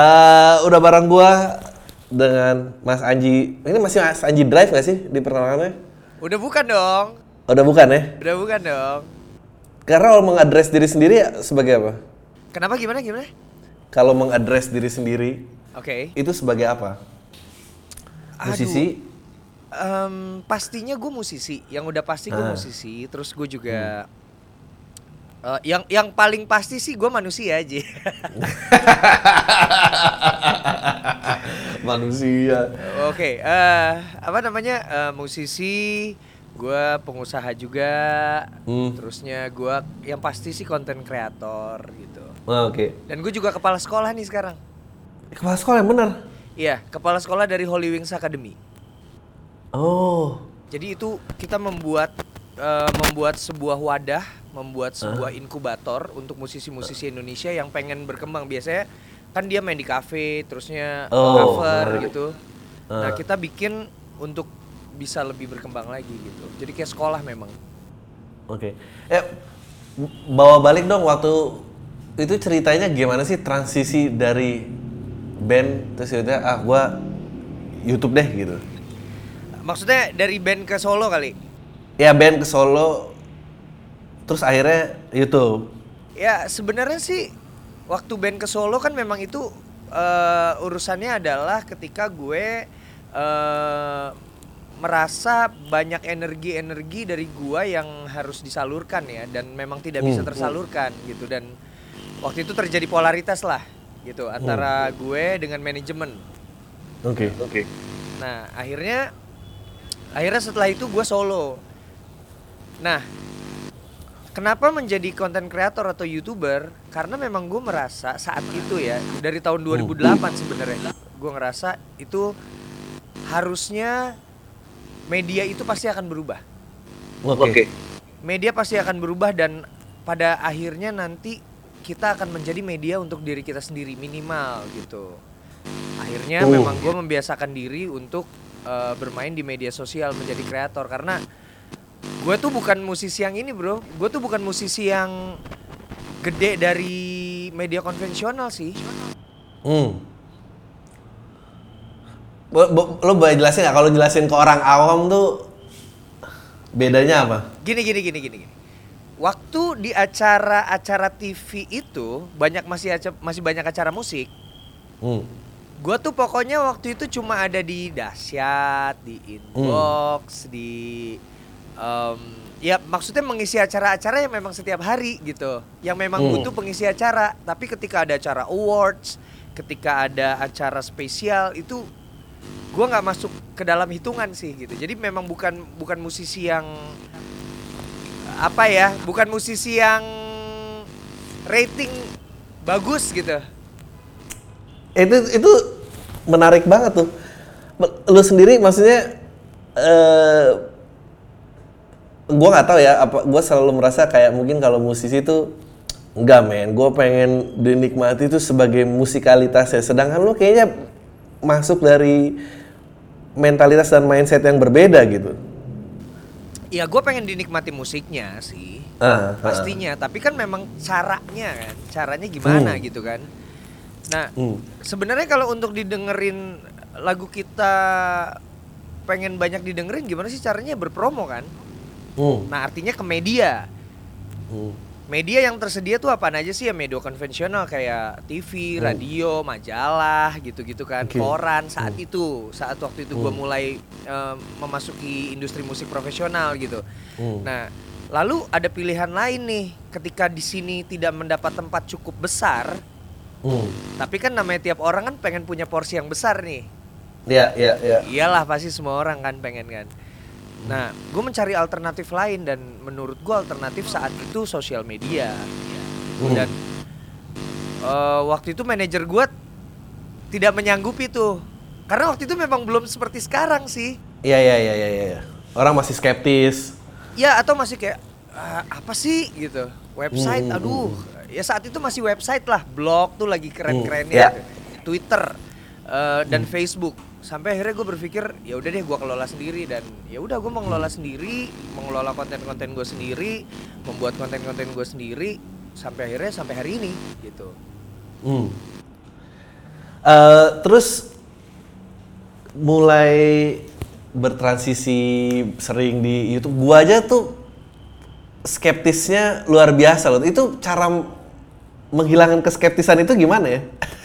Eh, udah bareng gua dengan Mas Anji. Ini masih Mas Anji Drive nggak sih di perkenalannya? Udah bukan dong. Udah bukan ya? Udah bukan dong. Karena kalau mengadres diri sendiri ya sebagai apa? Kenapa gimana gimana? Kalau mengadres diri sendiri Oke. itu sebagai apa? Musisi? Em, pastinya gue musisi. Yang udah pasti gue Ah. musisi. Terus gue juga eh, yang yang paling pasti sih gue manusia aja. Manusia. Oke. eh apa namanya Eh, musisi. Gue pengusaha juga. Hmm. Terusnya gue yang pasti sih konten kreator gitu. Oh, Oke. Dan gue juga kepala sekolah nih sekarang. Kepala sekolah yang benar. Iya, kepala sekolah dari Holy Wings Academy. Oh. Jadi itu kita membuat eh, membuat sebuah wadah, membuat sebuah inkubator untuk musisi-musisi Indonesia yang pengen berkembang. Biasanya kan dia main di kafe, terusnya Oh, cover menarik. gitu. Nah, Ah. kita bikin untuk bisa lebih berkembang lagi gitu. Jadi kayak sekolah memang. Oke. Eh bawa balik dong waktu itu ceritanya gimana sih transisi dari band terus ya ah gua YouTube deh gitu. Maksudnya dari band ke Solo kali. Ya band ke Solo terus akhirnya YouTube. Ya sebenarnya sih waktu band ke Solo kan memang itu eh, urusannya adalah ketika gue eh, merasa banyak energi-energi dari gua yang harus disalurkan ya dan memang tidak bisa Hmm. tersalurkan gitu dan waktu itu terjadi polaritas lah gitu antara gue dengan manajemen. Oke. Oke. Nah akhirnya akhirnya setelah itu gue solo. Nah kenapa menjadi konten kreator atau youtuber? Karena memang gue merasa saat itu ya dari tahun 2008 sebenarnya gue ngerasa itu harusnya media itu pasti akan berubah. Oke. Media pasti akan berubah dan pada akhirnya nanti kita akan menjadi media untuk diri kita sendiri minimal gitu. Akhirnya Oh. memang gue membiasakan diri untuk eh, bermain di media sosial menjadi kreator karena gue tuh bukan musisi yang ini bro, gue tuh bukan musisi yang gede dari media konvensional sih. Hmm. Bo, bo- lo boleh jelasin nggak kalau jelasin ke orang awam tuh bedanya apa? Gini gini gini gini. gini. Waktu di acara-acara TV itu banyak masih aca- masih banyak acara musik. Hmm. Gue tuh pokoknya waktu itu cuma ada di dahsyat, di inbox, di em, ya maksudnya mengisi acara-acara yang memang setiap hari gitu, yang memang Hmm. butuh pengisi acara. Tapi ketika ada acara awards, ketika ada acara spesial itu gue nggak masuk ke dalam hitungan sih gitu. Jadi memang bukan bukan musisi yang apa ya, bukan musisi yang rating bagus gitu. itu itu menarik banget tuh lu sendiri maksudnya eh gua nggak tahu ya apa gua selalu merasa kayak mungkin kalau musisi tuh enggak men gue pengen dinikmati itu sebagai musikalitasnya sedangkan lu kayaknya masuk dari mentalitas dan mindset yang berbeda gitu Ya gue pengen dinikmati musiknya sih ah, ah. pastinya, tapi kan memang caranya kan, caranya gimana Hmm. gitu kan. Nah Hmm. sebenarnya kalau untuk didengerin lagu kita pengen banyak didengerin gimana sih caranya berpromo kan? Hmm. Nah artinya ke media. Hmm. Media yang tersedia tuh apa aja sih ya media konvensional kayak TV, radio, majalah gitu-gitu kan, Oke. koran saat itu, saat waktu itu gue mulai em, memasuki industri musik profesional gitu. Hmm. Nah, lalu ada pilihan lain nih, ketika di sini tidak mendapat tempat cukup besar, Hmm. tapi kan namanya tiap orang kan pengen punya porsi yang besar nih. ya ya ya Iyalah pasti semua orang kan pengen kan. Nah, gue mencari alternatif lain dan menurut gue alternatif saat itu sosial media. Hmm. Dan eh, waktu itu manajer gue tidak menyanggupi tuh, karena waktu itu memang belum seperti sekarang sih. Iya iya iya iya iya. Orang masih skeptis. Ya atau masih kayak "Ah, apa sih gitu website, Hmm, aduh ya saat itu masih website lah, blog tuh lagi Hmm, keren-kerennya, ya. Twitter eh, dan Facebook. Sampai akhirnya gue berpikir ya udah deh gue kelola sendiri dan ya udah gue mengelola sendiri, mengelola konten-konten gue sendiri, membuat konten-konten gue sendiri sampai akhirnya sampai hari ini gitu. Hmm. Eh, terus mulai bertransisi sering di YouTube. Gua aja tuh skeptisnya luar biasa loh. Itu cara menghilangkan keskeptisan itu gimana ya?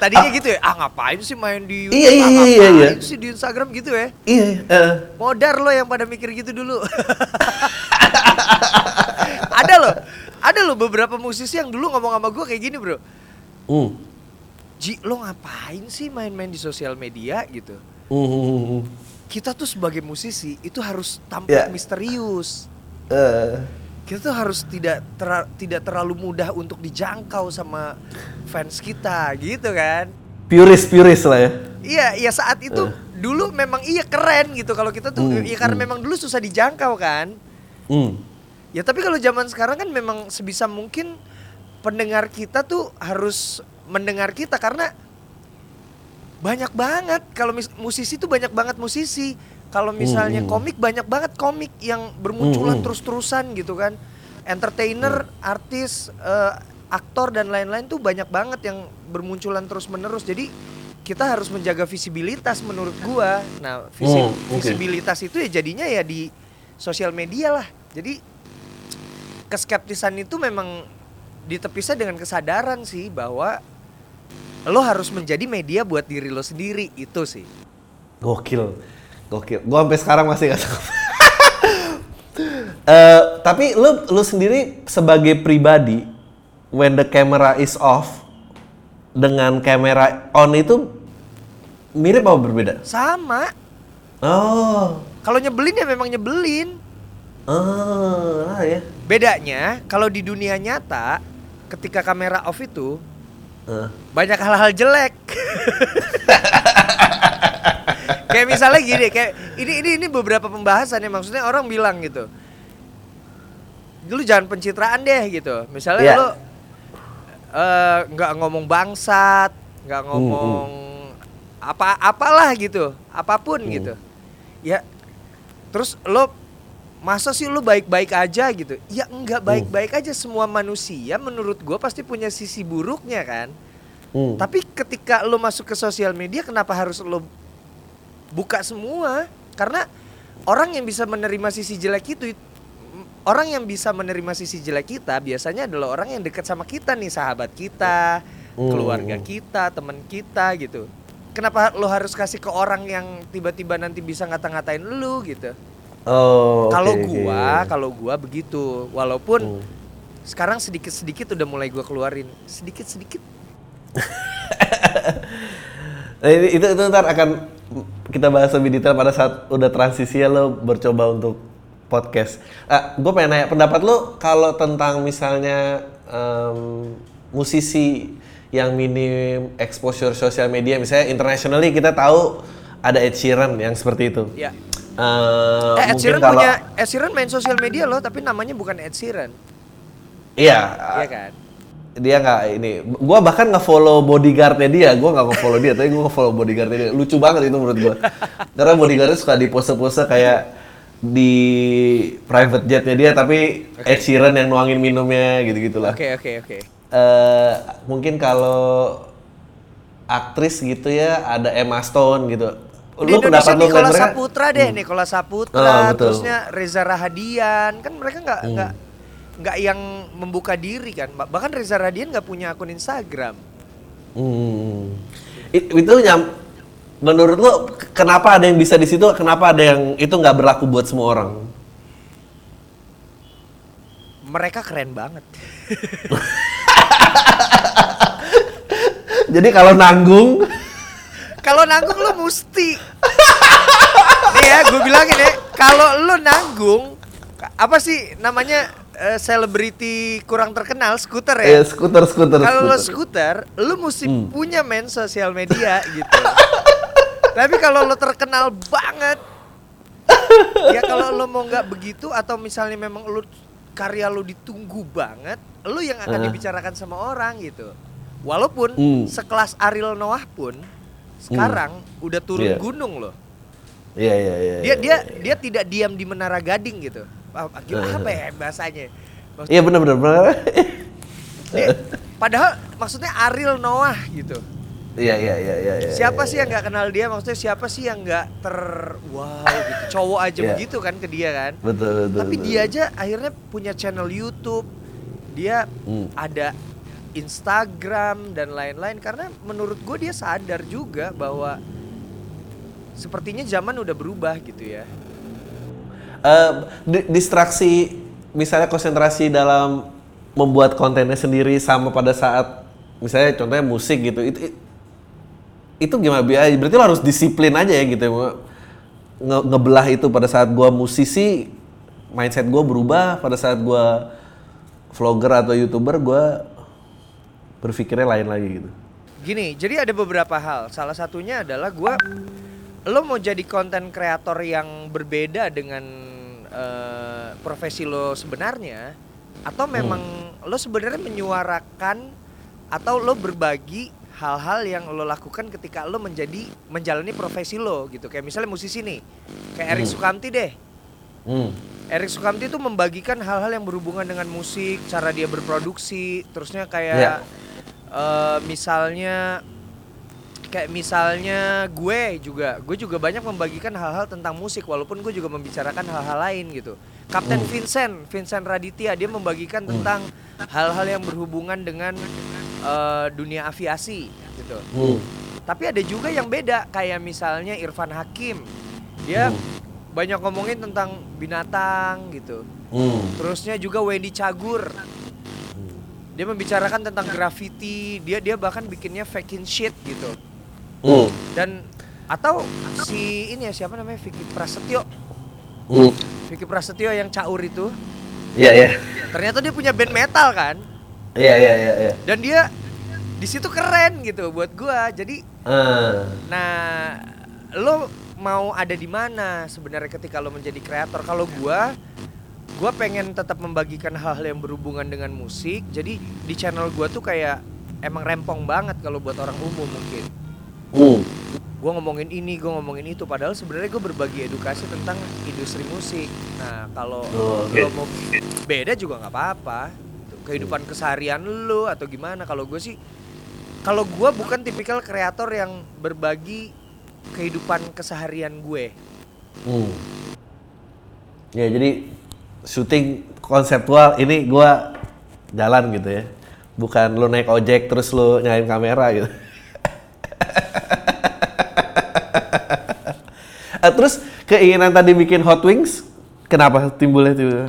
Tadinya gitu ya, ah ngapain sih main di YouTube? Iya, iya, ah, iya, iya, ngapain iya. sih di Instagram gitu ya? iya. eh. Modar lo yang pada mikir gitu dulu. ada loh, ada loh beberapa musisi yang dulu ngomong sama gue kayak gini bro. Hmm. Ji, lo ngapain sih main-main di sosial media gitu? Hmm. Kita tuh sebagai musisi itu harus tampil Ya. misterius. Eh. Kita tuh harus tidak tera- tidak terlalu mudah untuk dijangkau sama fans kita gitu kan. Puris puris lah ya. Iya, iya saat itu dulu memang iya keren gitu kalau kita tuh Hmm, ya karena hmm. memang dulu susah dijangkau kan. Hmm. Ya tapi kalau zaman sekarang kan memang sebisa mungkin pendengar kita tuh harus mendengar kita karena banyak banget kalau musisi tuh banyak banget musisi. Kalau misalnya Hmm, hmm. komik banyak banget komik yang bermunculan Hmm, hmm. terus-terusan gitu kan. Entertainer, artis, eh, aktor dan lain-lain tuh banyak banget yang bermunculan terus-menerus. Jadi kita harus menjaga visibilitas menurut gua. Nah, visi- Hmm, oke. visibilitas itu ya jadinya ya di sosial media lah. Jadi keskeptisan itu memang ditepisnya dengan kesadaran sih bahwa lo harus menjadi media buat diri lo sendiri itu sih. Gokil. Gokil. Gua sampai sekarang masih gak tahu. Eh, tapi lu lu sendiri sebagai pribadi when the camera is off dengan kamera on itu mirip apa berbeda? Sama. Oh. Kalau nyebelin ya memang nyebelin. Oh, ah, ya. Bedanya kalau di dunia nyata ketika kamera off itu Eh. banyak hal-hal jelek. kayak misalnya gini, kayak ini ini ini beberapa pembahasan ya maksudnya orang bilang gitu. Lu jangan pencitraan deh gitu. Misalnya Iya. lu eh, nggak ngomong bangsat, nggak Hmm, ngomong apa apalah gitu, apa pun Hmm. gitu. Ya terus lo masa sih lu baik-baik aja gitu? Ya enggak baik-baik aja semua manusia menurut gua pasti punya sisi buruknya kan. Hmm. Tapi ketika lo masuk ke sosial media kenapa harus lo buka semua? Karena orang yang bisa menerima sisi jelek itu orang yang bisa menerima sisi jelek kita biasanya adalah orang yang dekat sama kita nih, sahabat kita, Hmm. keluarga kita, teman kita gitu. Kenapa lo harus kasih ke orang yang tiba-tiba nanti bisa ngata-ngatain lu gitu? Oh. Kalau oke. gua, kalau gua begitu. Walaupun Hmm. sekarang sedikit-sedikit udah mulai gua keluarin. Sedikit-sedikit. Nah, itu itu ntar akan kita bahas lebih detail pada saat udah transisi ya lo bercoba untuk podcast. Ah, gue pengen nanya pendapat lo kalau tentang misalnya em, musisi yang minim exposure sosial media, misalnya internationally kita tahu ada Ed Sheeran yang seperti itu. Ya. Eh, Eh, Ed mungkin Sheeran kalau punya Ed Sheeran main sosial media loh, tapi namanya bukan Ed Sheeran. iya, Iya kan? Dia nggak ini gua bahkan nggak follow bodyguardnya dia gua nggak nge-follow dia tapi gua nge-follow bodyguardnya dia lucu banget itu menurut gua karena bodyguardnya suka di pose-pose kayak di private jetnya dia tapi Ed Sheeran yang nuangin minumnya gitu gitulah Oke, oke, oke. Eh, mungkin kalau aktris gitu ya ada Emma Stone gitu Di Indonesia lu Nikola? Saputra deh, Nikola Saputra, Oh, betul. terusnya Reza Rahadian, kan mereka nggak Hmm. Nggak yang membuka diri kan, Ba- bahkan Reza Rahadian nggak punya akun Instagram. Hmm. It- itu nyam menurut lo kenapa ada yang bisa di situ kenapa ada yang itu nggak berlaku buat semua orang Mereka keren banget. jadi kalau nanggung Kalau nanggung lu mesti. Nih ya, gue bilangin ya, kalau lu nanggung, apa sih namanya eh, selebriti kurang terkenal, skuter ya? skuter skuter Kalau lo skuter. lu mesti Hmm. punya men sosial media gitu. Tapi kalau lo terkenal banget, ya kalau lo mau nggak begitu atau misalnya memang lo karya lo ditunggu banget, lo yang akan Ah. dibicarakan sama orang gitu. Walaupun Hmm. sekelas Ariel Noah pun sekarang udah turun Iya. gunung loh. iya iya iya Dia iya, dia iya. dia tidak diam di Menara Gading gitu. Apa ya bahasanya? Iya benar benar padahal maksudnya Ariel Noah gitu Iya iya iya iya. iya, siapa iya, sih iya. yang nggak kenal dia maksudnya siapa sih yang nggak ter wow gitu cowok aja Iya. begitu kan ke dia kan Betul betul. tapi betul. dia aja akhirnya punya channel YouTube dia Hmm. ada Instagram dan lain-lain karena menurut gue dia sadar juga bahwa sepertinya zaman udah berubah gitu ya Eh, di- distraksi misalnya konsentrasi dalam membuat kontennya sendiri sama pada saat misalnya contohnya musik gitu itu itu gimana Bi? Eh, berarti lo harus disiplin aja ya gitu ya Nge- ngebelah itu pada saat gua musisi mindset gua berubah pada saat gua vlogger atau youtuber gua berpikirnya lain lagi gitu Gini, jadi ada beberapa hal. Salah satunya adalah gua lo mau jadi konten kreator yang berbeda dengan eh, profesi lo sebenarnya atau memang lo sebenarnya menyuarakan atau lo berbagi hal-hal yang lo lakukan ketika lo menjadi menjalani profesi lo gitu. Kayak misalnya musisi nih. Kayak Erik Sukamti deh. hmm. Erik Sukamti itu membagikan hal-hal yang berhubungan dengan musik, cara dia berproduksi, terusnya Ya. kayak eh, misalnya kayak misalnya gue juga, gue juga banyak membagikan hal-hal tentang musik walaupun gue juga membicarakan hal-hal lain gitu. Kapten Hmm. Vincent, Vincent Raditya dia membagikan tentang hal-hal yang berhubungan dengan eh, dunia aviasi gitu. Hmm. Tapi ada juga yang beda kayak misalnya Irfan Hakim. Dia Hmm. banyak ngomongin tentang binatang gitu. Hmm. Terusnya juga Wendy Cagur. Dia membicarakan tentang graffiti, dia dia bahkan bikinnya faking shit gitu. Hmm. Dan atau si ini ya siapa namanya Vicky Prasetyo. Hmm. Vicky Prasetyo yang caur itu. Iya iya. Ternyata dia punya band metal kan. Iya iya iya iya. Dan dia di situ keren gitu buat gua. Jadi Ah. Nah, lo mau ada di mana sebenarnya ketika lo menjadi kreator? Kalau gua, gua pengen tetap membagikan hal-hal yang berhubungan dengan musik. Jadi di channel gua tuh kayak emang rempong banget kalau buat orang umum mungkin. Hmm. Gua ngomongin ini, gua ngomongin itu. Padahal sebenarnya gue berbagi edukasi tentang industri musik. Nah, kalau Oh, lo mau beda juga nggak apa-apa. Kehidupan keseharian lo atau gimana? Kalau gue sih, kalau gue bukan tipikal kreator yang berbagi kehidupan keseharian gue. Hmm. Ya jadi syuting konseptual ini gua jalan gitu ya. Bukan lu naik ojek terus lu nyalain kamera gitu. Eh, terus keinginan tadi bikin Hot Wings kenapa timbulnya itu?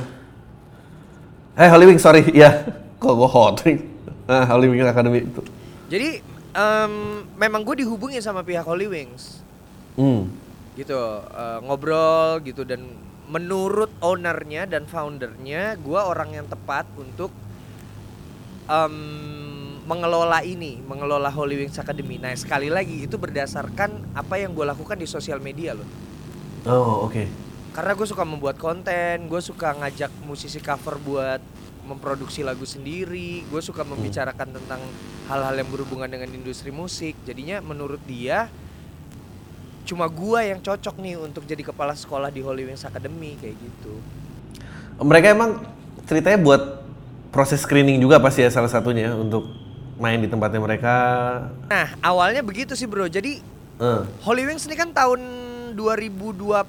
Eh Holy Wings sorry ya. Kok gua Hot Wings? Ah, Holy Wings Academy itu. Jadi em, memang gue dihubungi sama pihak Holy Wings, Hmm. gitu eh, ngobrol gitu dan menurut ownernya dan foundernya, gue orang yang tepat untuk em, mengelola ini, mengelola Holy Wings Academy. Nah sekali lagi itu berdasarkan apa yang gue lakukan di sosial media loh. Oh oke. Karena gue suka membuat konten, gue suka ngajak musisi cover buat memproduksi lagu sendiri, gue suka membicarakan tentang hal-hal yang berhubungan dengan industri musik. Jadinya menurut dia cuma gua yang cocok nih untuk jadi kepala sekolah di Holy Wings Academy kayak gitu. Mereka emang ceritanya buat proses screening juga pasti ya salah satunya untuk main di tempatnya mereka. Nah awalnya begitu sih bro. Jadi Eh, Holy Wings ini kan tahun 2020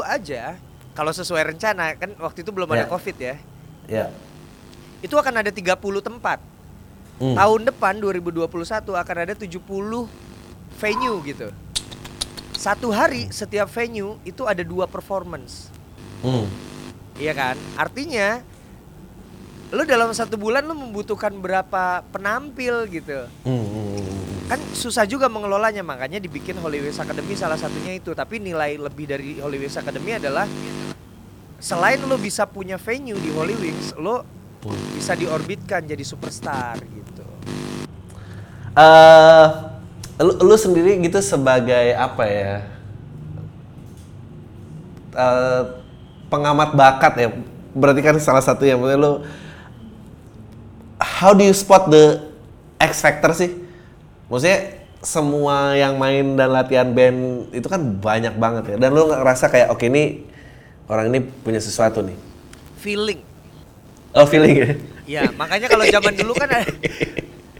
aja. Kalau sesuai rencana kan waktu itu belum ada Ya. covid ya. ya. Itu akan ada 30 tempat. Hmm. Tahun depan 2021 akan ada 70 venue gitu. Satu hari setiap venue itu ada dua performance. Hmm. Iya kan? Artinya lu dalam satu bulan lu membutuhkan berapa penampil gitu. Hmm. Kan susah juga mengelolanya makanya dibikin Holy Wings Academy salah satunya itu. Tapi nilai lebih dari Holy Wings Academy adalah selain lu bisa punya venue di Holy Wings, lu bisa diorbitkan jadi superstar gitu. Eh, lu, lu sendiri gitu sebagai apa ya? Eh, pengamat bakat ya. Berarti kan salah satu yang lu How do you spot the X factor sih? Maksudnya semua yang main dan latihan band itu kan banyak banget ya. Dan lu ngerasa kayak oke ini orang ini punya sesuatu nih. Feeling Oh feeling ya? Ya, makanya kalau zaman dulu kan ada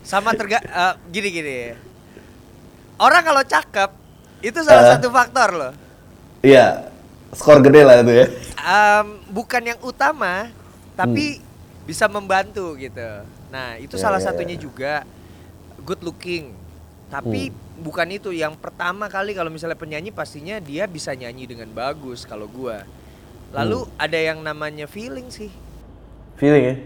sama terga eh, gini gini. Orang kalau cakep itu salah Eh. satu faktor loh. Iya, skor gede lah itu ya. Em, bukan yang utama, tapi bisa membantu gitu. Nah, itu Ya, salah ya, satunya ya. juga good looking. Tapi bukan itu yang pertama kali kalau misalnya penyanyi pastinya dia bisa nyanyi dengan bagus kalau gua. Lalu ada yang namanya feeling sih. Feeling ya.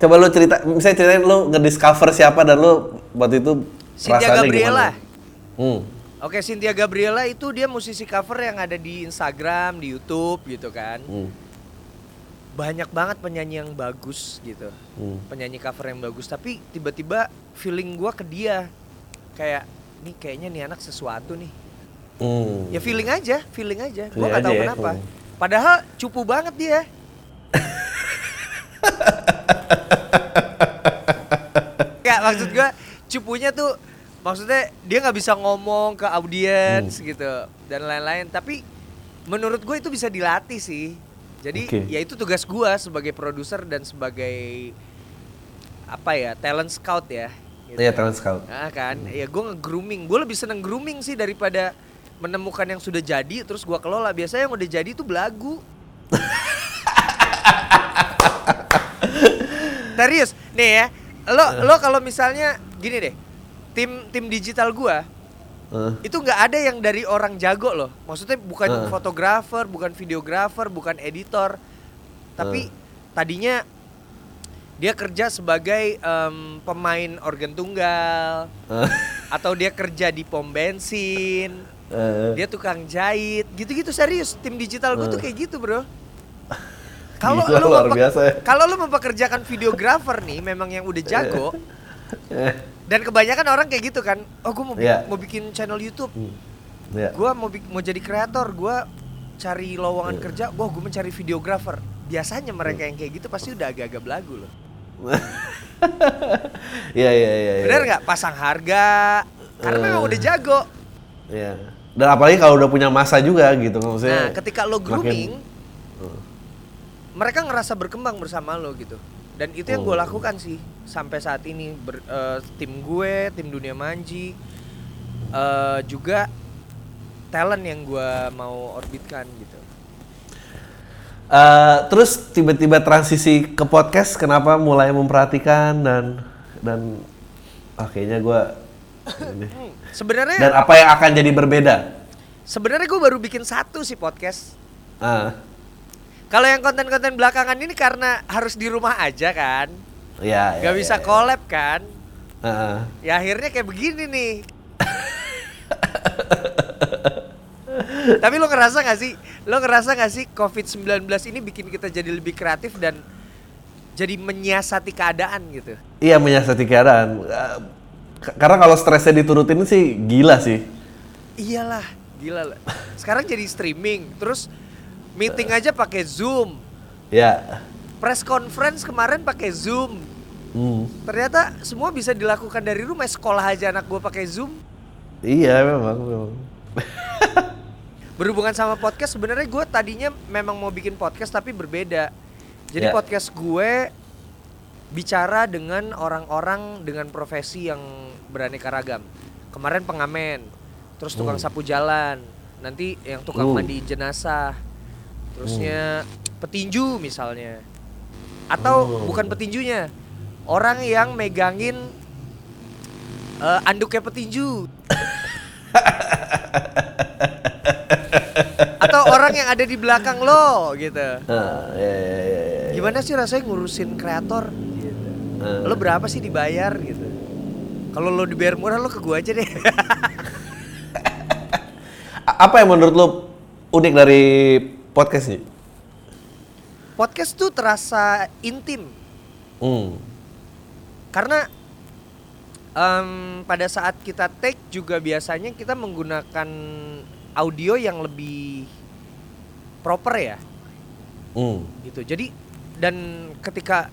Coba lu cerita, misalnya ceritain lu ngediscover siapa dan lu waktu itu Cynthia Gabriela. gimana? Hmm. Oke, Cynthia Gabriela itu dia musisi cover yang ada di Instagram, di YouTube gitu kan. Hmm. Banyak banget penyanyi yang bagus gitu. Hmm. Penyanyi cover yang bagus, tapi tiba-tiba feeling gua ke dia kayak nih kayaknya nih anak sesuatu nih. Hmm. Ya feeling aja, feeling aja. Feeling nggak tahu ya, kenapa. hmm. Padahal cupu banget dia. Gak maksud gua cupunya tuh maksudnya dia nggak bisa ngomong ke audiens Hmm. gitu dan lain-lain. Tapi menurut gue itu bisa dilatih sih. Jadi Oke. ya itu tugas gua sebagai produser dan sebagai apa ya talent scout ya. gitu. Iya, talent scout. Nah kan, ya gue nge-grooming. Gue lebih seneng grooming sih daripada menemukan yang sudah jadi terus gua kelola. Biasanya yang udah jadi itu belagu. Serius, nih ya. Lo lo kalau misalnya gini deh. Tim tim digital gua Eh, itu nggak ada yang dari orang jago loh. Maksudnya bukan Heeh. fotografer, bukan videografer, bukan editor. Tapi tadinya dia kerja sebagai em, pemain organ tunggal eh, atau dia kerja di pom bensin, eh. dia tukang jahit, gitu-gitu serius. Tim digital gue tuh Eh. kayak gitu, Bro. Kalau Gila, lu luar biasa ya. kalau lu mempekerjakan videografer nih memang yang udah jago dan kebanyakan orang kayak gitu kan. Oh, gue mau Iya. mau bikin channel YouTube. hmm. Ya. Gua mau mau jadi kreator, gua cari lowongan Iya. kerja, wah gue mencari videografer. Biasanya mereka yang kayak gitu pasti udah agak-agak belagu loh. Iya, iya, iya. iya. Bener nggak? Pasang harga, karena memang udah jago. Iya. Dan apalagi kalau udah punya masa juga gitu Nah, maksudnya. ketika lo makin- grooming, Hmm. mereka ngerasa berkembang bersama lo gitu. Dan itu yang gue Oh. lakukan sih sampai saat ini. Ber- eh, tim gue, tim dunia manji, eh, juga talent yang gue mau orbitkan gitu. Eh, terus tiba-tiba transisi ke podcast kenapa mulai memperhatikan dan dan ah, kayaknya gue Hmm, Sebenarnya dan apa yang akan jadi berbeda Sebenarnya gue baru bikin satu sih podcast. ah Kalau yang konten-konten belakangan ini karena harus di rumah aja kan, ya, ya nggak bisa ya, ya. collab kan. Ah, ah. Ya akhirnya kayak begini nih. Tapi lo ngerasa gak sih? Lo ngerasa gak sih COVID-19 ini bikin kita jadi lebih kreatif dan jadi menyiasati keadaan gitu? iya menyiasati keadaan Eh, k- karena kalau stresnya diturutin sih gila sih Iyalah, gila lah. Sekarang jadi streaming, terus meeting aja pakai Zoom. ya Press conference kemarin pakai Zoom. Hmm. Ternyata semua bisa dilakukan dari rumah. Sekolah aja anak gue pakai Zoom. iya memang memang Berhubungan sama podcast, sebenarnya gue tadinya memang mau bikin podcast tapi berbeda. Jadi Ya. podcast gue bicara dengan orang-orang dengan profesi yang beraneka ragam. Kemarin pengamen, terus tukang Hmm. sapu jalan, nanti yang tukang Uh. mandiin jenazah, terusnya petinju misalnya, atau Oh. bukan petinjunya, orang yang megangin eh, anduknya petinju. atau orang yang ada di belakang lo gitu. Ah, ya, ya, ya, ya. Gimana sih rasanya ngurusin kreator? Gitu. Ah. Lo berapa sih dibayar gitu? Kalau lo dibayar murah lo ke gua aja deh. Apa yang menurut lo unik dari podcast nih Podcast tuh terasa intim hmm. karena em, pada saat kita take juga biasanya kita menggunakan audio yang lebih proper ya Hmm. gitu. Jadi dan ketika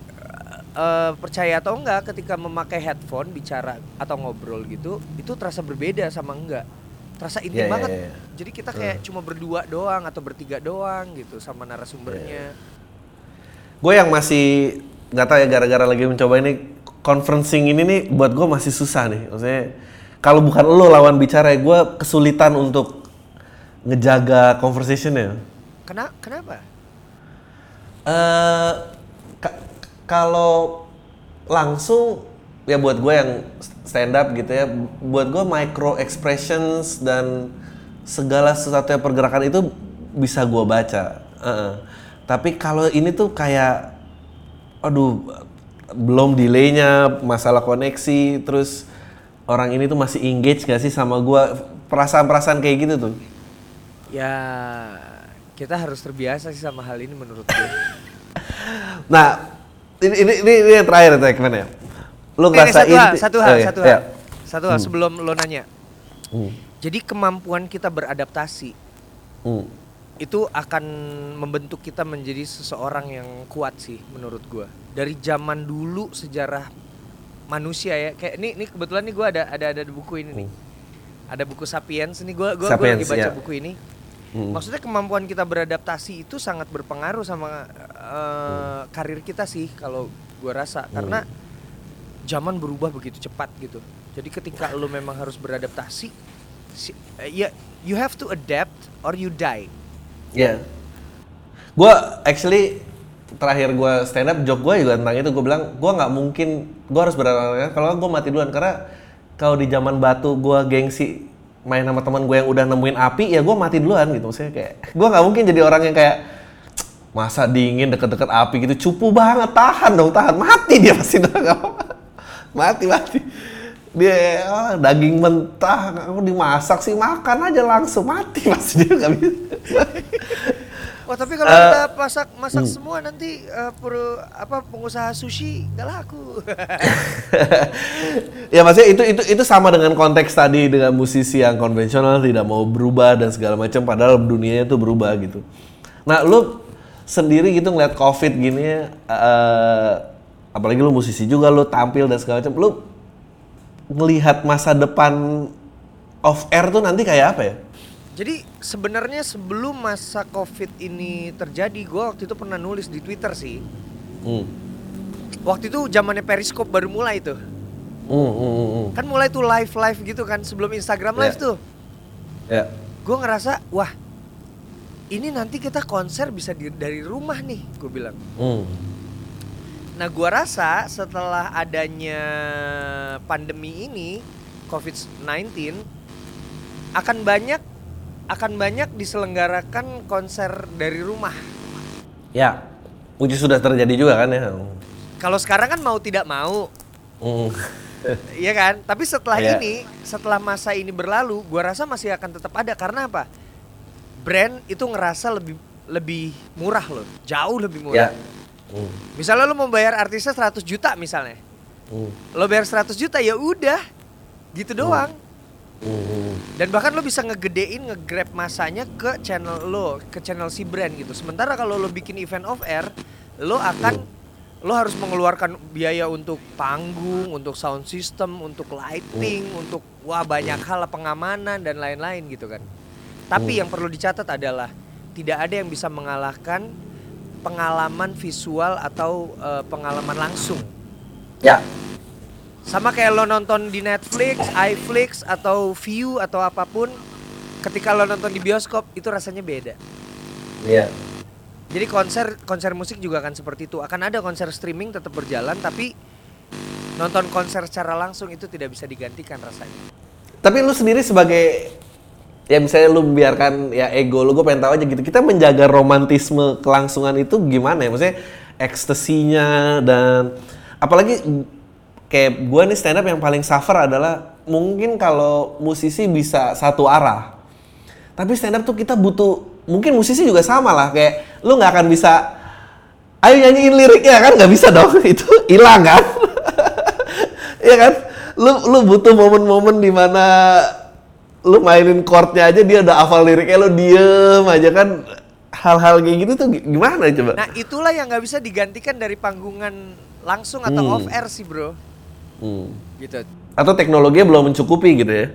eh, percaya atau enggak ketika memakai headphone bicara atau ngobrol gitu, itu terasa berbeda sama enggak. Terasa intim Iya, iya, banget. iya. Jadi kita kayak cuma berdua doang atau bertiga doang gitu sama narasumbernya. Gue yang masih nggak tahu ya gara-gara lagi mencoba ini conferencing ini nih buat gue masih susah nih. Maksudnya kalau bukan lo lawan bicara, gue kesulitan untuk ngejaga conversationnya. Kena, kenapa? eh ka- kalau langsung ya buat gue yang stand up gitu ya, buat gue micro expressions dan segala sesuatu yang pergerakan itu bisa gue baca. Heeh. Tapi kalau ini tuh kayak, aduh, belum delaynya, masalah koneksi, terus orang ini tuh masih engage gak sih sama gue? Perasaan-perasaan kayak gitu tuh. Ya kita harus terbiasa sih sama hal ini menurut gue. Nah, ini ini ini, yang terakhir ya, Ekmen ya. Lu Ini ngerasain satu hal, satu hal, Oh, iya, satu iya. hal, satu hal sebelum lo nanya. Hmm. Jadi kemampuan kita beradaptasi Hmm. itu akan membentuk kita menjadi seseorang yang kuat sih menurut gua. Dari zaman dulu sejarah manusia ya, kayak ini ini kebetulan nih gua ada ada ada buku ini nih. Ada buku Sapiens ini gua Sapiens, lagi baca ya. buku ini. Hmm. Maksudnya kemampuan kita beradaptasi itu sangat berpengaruh sama eh, karir kita sih kalau gua rasa karena zaman berubah begitu cepat gitu. Jadi ketika lo memang harus beradaptasi, si- eh, ya you have to adapt or you die. Iya. Gua actually terakhir gua stand up joke gua juga tentang itu gua bilang gua nggak mungkin gua harus beradaptasi kalau gua mati duluan karena kalau di zaman batu gua gengsi main sama teman gue yang udah nemuin api ya gua mati duluan gitu maksudnya kayak gua nggak mungkin jadi orang yang kayak masa dingin deket-deket api gitu cupu banget tahan dong tahan mati dia pasti apa-apa. Mati mati dia ah, daging mentah aku dimasak sih makan aja langsung mati pasti dia nggak bisa Wah tapi kalau Eh, kita masak masak semua nanti eh, per- apa pengusaha sushi nggak laku. ya maksudnya itu itu itu sama dengan konteks tadi dengan musisi yang konvensional tidak mau berubah dan segala macam padahal dunianya itu berubah gitu. Nah, lu sendiri gitu ngeliat Covid gini eh, apalagi lu musisi juga lu tampil dan segala macam lu melihat masa depan off air tuh nanti kayak apa ya? Jadi sebenarnya sebelum masa covid ini terjadi, gue waktu itu pernah nulis di Twitter sih. Hmm. Waktu itu zamannya Periscope baru mulai tuh. Hmm, hmm, hmm, hmm. Kan mulai tuh live live gitu kan sebelum Instagram live Ya. tuh. Ya. Gue ngerasa wah ini nanti kita konser bisa di- dari rumah nih, gue bilang. Hmm. Nah, gua rasa setelah adanya pandemi ini COVID-19 akan banyak akan banyak diselenggarakan konser dari rumah. Ya. Puji sudah terjadi juga kan ya. Kalau sekarang kan mau tidak mau, iya kan? Tapi setelah Iya. ini, setelah masa ini berlalu, gua rasa masih akan tetap ada karena apa? Brand itu ngerasa lebih lebih murah loh, jauh lebih murah. Ya. Hmm. Misalnya lo mau bayar artisnya 100 juta misalnya. Hmm. Lo bayar 100 juta ya udah. Gitu doang. Hmm. Dan bahkan lo bisa ngegedein nge-grab masanya ke channel lo, ke channel si brand gitu. Sementara kalau lo bikin event off air, lo akan lo harus mengeluarkan biaya untuk panggung, untuk sound system, untuk lighting, untuk wah banyak hal pengamanan dan lain-lain gitu kan. Tapi yang perlu dicatat adalah tidak ada yang bisa mengalahkan pengalaman visual atau eh, pengalaman langsung. Ya. Sama kayak lo nonton di Netflix, iFlix atau View atau apa pun, ketika lo nonton di bioskop itu rasanya beda. Iya. Jadi konser konser musik juga akan seperti itu. Akan ada konser streaming tetap berjalan tapi nonton konser secara langsung itu tidak bisa digantikan rasanya. Tapi lu sendiri sebagai ya misalnya lu membiarkan ya ego lu gue pengen tahu aja gitu. Kita menjaga romantisme kelangsungan itu gimana ya? Maksudnya ekstasinya dan apalagi kayak gue nih stand up yang paling suffer adalah mungkin kalau musisi bisa satu arah. Tapi stand up tuh kita butuh mungkin musisi juga sama lah kayak lu nggak akan bisa ayo nyanyiin liriknya kan nggak bisa dong itu hilang kan Iya kan lu lu butuh momen-momen di mana lu mainin chordnya aja dia udah hafal liriknya lu diem aja kan hal-hal kayak gitu tuh gi- gimana coba Nah itulah yang nggak bisa digantikan dari panggungan langsung atau Hmm. off air sih bro. Hmm. Gitu. atau teknologinya belum mencukupi gitu ya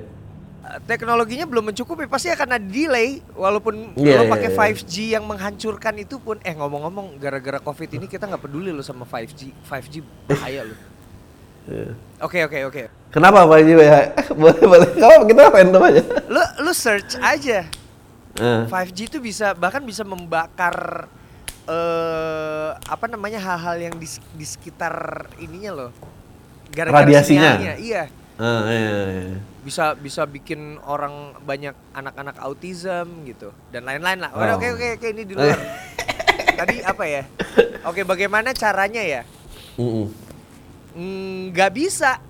Eh, teknologinya belum mencukupi pasti akan ada delay walaupun Iya, lo iya, pakai iya. 5G yang menghancurkan itu pun eh ngomong-ngomong gara-gara Covid ini kita nggak peduli lo sama 5G 5G bahaya lo. Oke oke oke Kenapa Pak Haji ya? boleh boleh. Kalau kita random aja. lo lo search aja Eh, 5G itu bisa bahkan bisa membakar eh apa namanya hal-hal yang di, di sekitar ininya loh Radiasinya? sinyalnya, iya ah, iya, iya. bisa bisa bikin orang banyak anak-anak autism gitu dan lain-lain lah. Oh. Oke oke oke ini di luar. Tadi apa ya? Oke bagaimana caranya ya? Mm-mm. Mm, Nggak bisa,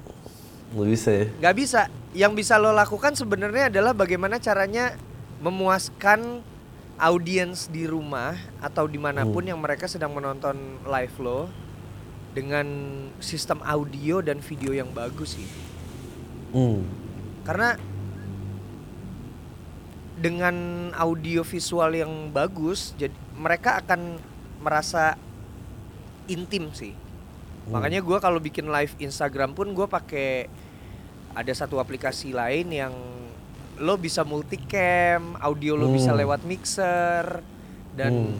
Nggak bisa ya. nggak bisa. Yang bisa lo lakukan sebenarnya adalah bagaimana caranya memuaskan audiens di rumah atau di mana pun yang mereka sedang menonton live lo dengan sistem audio dan video yang bagus sih. Hmm. Karena dengan audio visual yang bagus, jadi mereka akan merasa intim sih. Hmm. Makanya gua kalau bikin live Instagram pun gue pakai ada satu aplikasi lain yang lo bisa multicam, audio lo bisa Hmm. lewat mixer dan Hmm.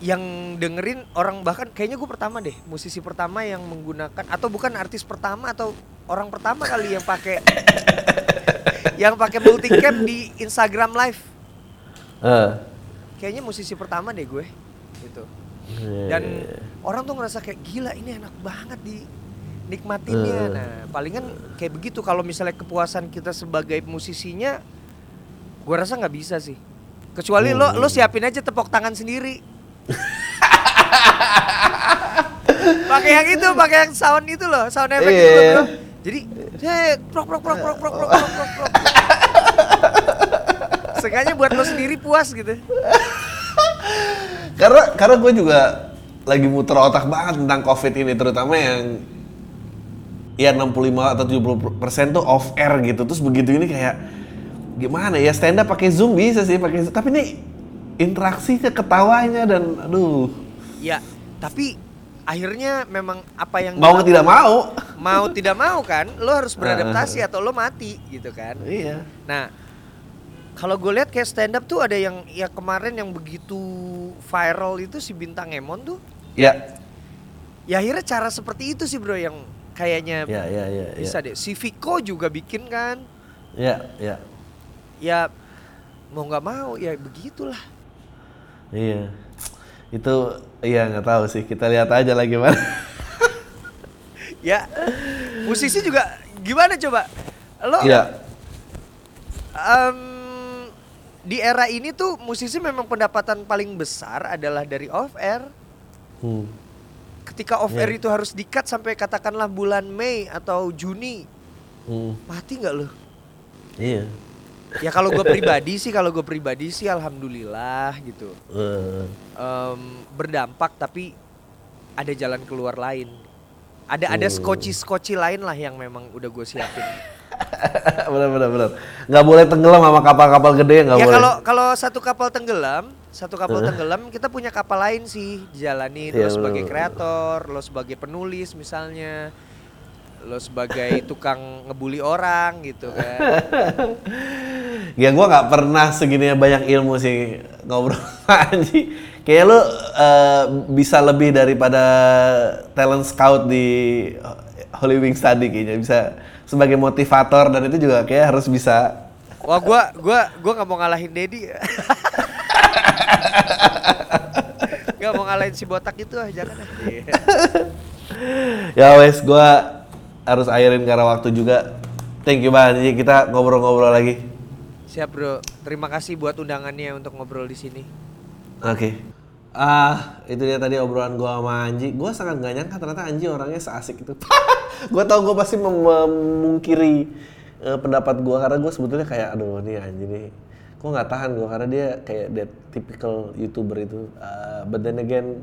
yang dengerin orang bahkan kayaknya gue pertama deh musisi pertama yang menggunakan atau bukan artis pertama atau orang pertama kali yang pakai yang pakai multicam di Instagram live Eh. kayaknya musisi pertama deh gue gitu Iya, dan iya, iya. Orang tuh ngerasa kayak gila ini enak banget di nikmatinnya Eh. nah palingan kayak begitu. Kalau misalnya kepuasan kita sebagai musisinya gue rasa nggak bisa sih. Kecuali lo Hmm. lo siapin aja tepok tangan sendiri. Pakai yang itu pakai yang sound itu loh sound effect itu loh Iya. bro jadi eh, prok prok prok prok prok prok prok prok prok. Sengaja buat lo sendiri puas gitu. Karena karena gue juga lagi muter otak banget tentang covid ini terutama yang ya 65 atau 70 persen tuh off air gitu. Terus begitu ini kayak gimana ya stand up pakai zoom bisa sih pakai tapi ini interaksinya ketawanya dan aduh. Ya, tapi akhirnya memang apa yang mau tidak mau. Mau tidak mau kan, lo harus beradaptasi atau lo mati gitu kan. iya. Nah, kalau gue lihat kayak stand up tuh ada yang ya kemarin yang begitu viral itu si bintang Emon tuh. ya Ya akhirnya cara seperti itu sih bro yang kayaknya ya ya ya bisa deh. Si Viko juga bikin kan. ya ya Ya mau nggak mau ya begitulah. iya itu iya nggak tahu sih kita lihat aja lah gimana Ya musisi juga gimana coba? Lo ya Em, di era ini tuh musisi memang pendapatan paling besar adalah dari off air. hmm. Ketika off air Iya. itu harus dikat sampai katakanlah bulan Mei atau Juni, Hmm. mati nggak lo? iya Ya kalau gue pribadi sih, kalau gue pribadi sih, alhamdulillah gitu. Eh, Em, berdampak tapi ada jalan keluar lain. Ada ada Oh. skoci-skoci lain lah yang memang udah gue siapin. benar benar benar nggak boleh tenggelam sama kapal-kapal gede nggak ya boleh kalau kalau satu kapal tenggelam, satu kapal Eh. tenggelam kita punya kapal lain sih dijalanin Iya, lo sebagai bener. kreator, lo sebagai penulis misalnya, lo sebagai tukang ngebully orang gitu kan. ya gua nggak pernah segini banyak ilmu sih ngobrol Anji kayak lu eh, bisa lebih daripada talent scout di Holy Wings tadi kayaknya bisa sebagai motivator dan itu juga kayak harus bisa Wah gua gua gua nggak mau ngalahin Dedi. Gak mau ngalahin si botak itu ah jangan ah. Ya wes gua harus akhirin karena waktu juga thank you banget kita ngobrol-ngobrol lagi Siap bro, terima kasih buat undangannya untuk ngobrol di sini. Oke. Ah, itu dia tadi obrolan gua sama Anji. Gua sangat gak nyangka ternyata Anji orangnya seasik itu. gua tau gua pasti mem- memungkiri eh, pendapat gua karena gua sebetulnya kayak aduh nih Anji nih. Gua nggak tahan gua karena dia kayak that typical YouTuber itu. Ah, but then again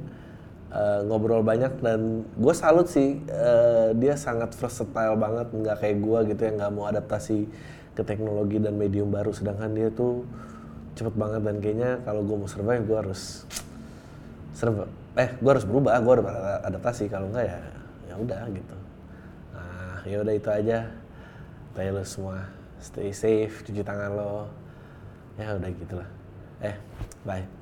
eh, ngobrol banyak dan gue salut sih eh, dia sangat versatile banget nggak kayak gua gitu yang nggak mau adaptasi ke teknologi dan medium baru sedangkan dia tuh cepet banget dan kayaknya kalau gue mau survive gue harus serba eh gue harus berubah gue harus adaptasi kalau enggak ya ya udah gitu ya udah itu aja. Tayo lu semua. Stay safe cuci tangan lo. Ya udah gitulah. Eh bye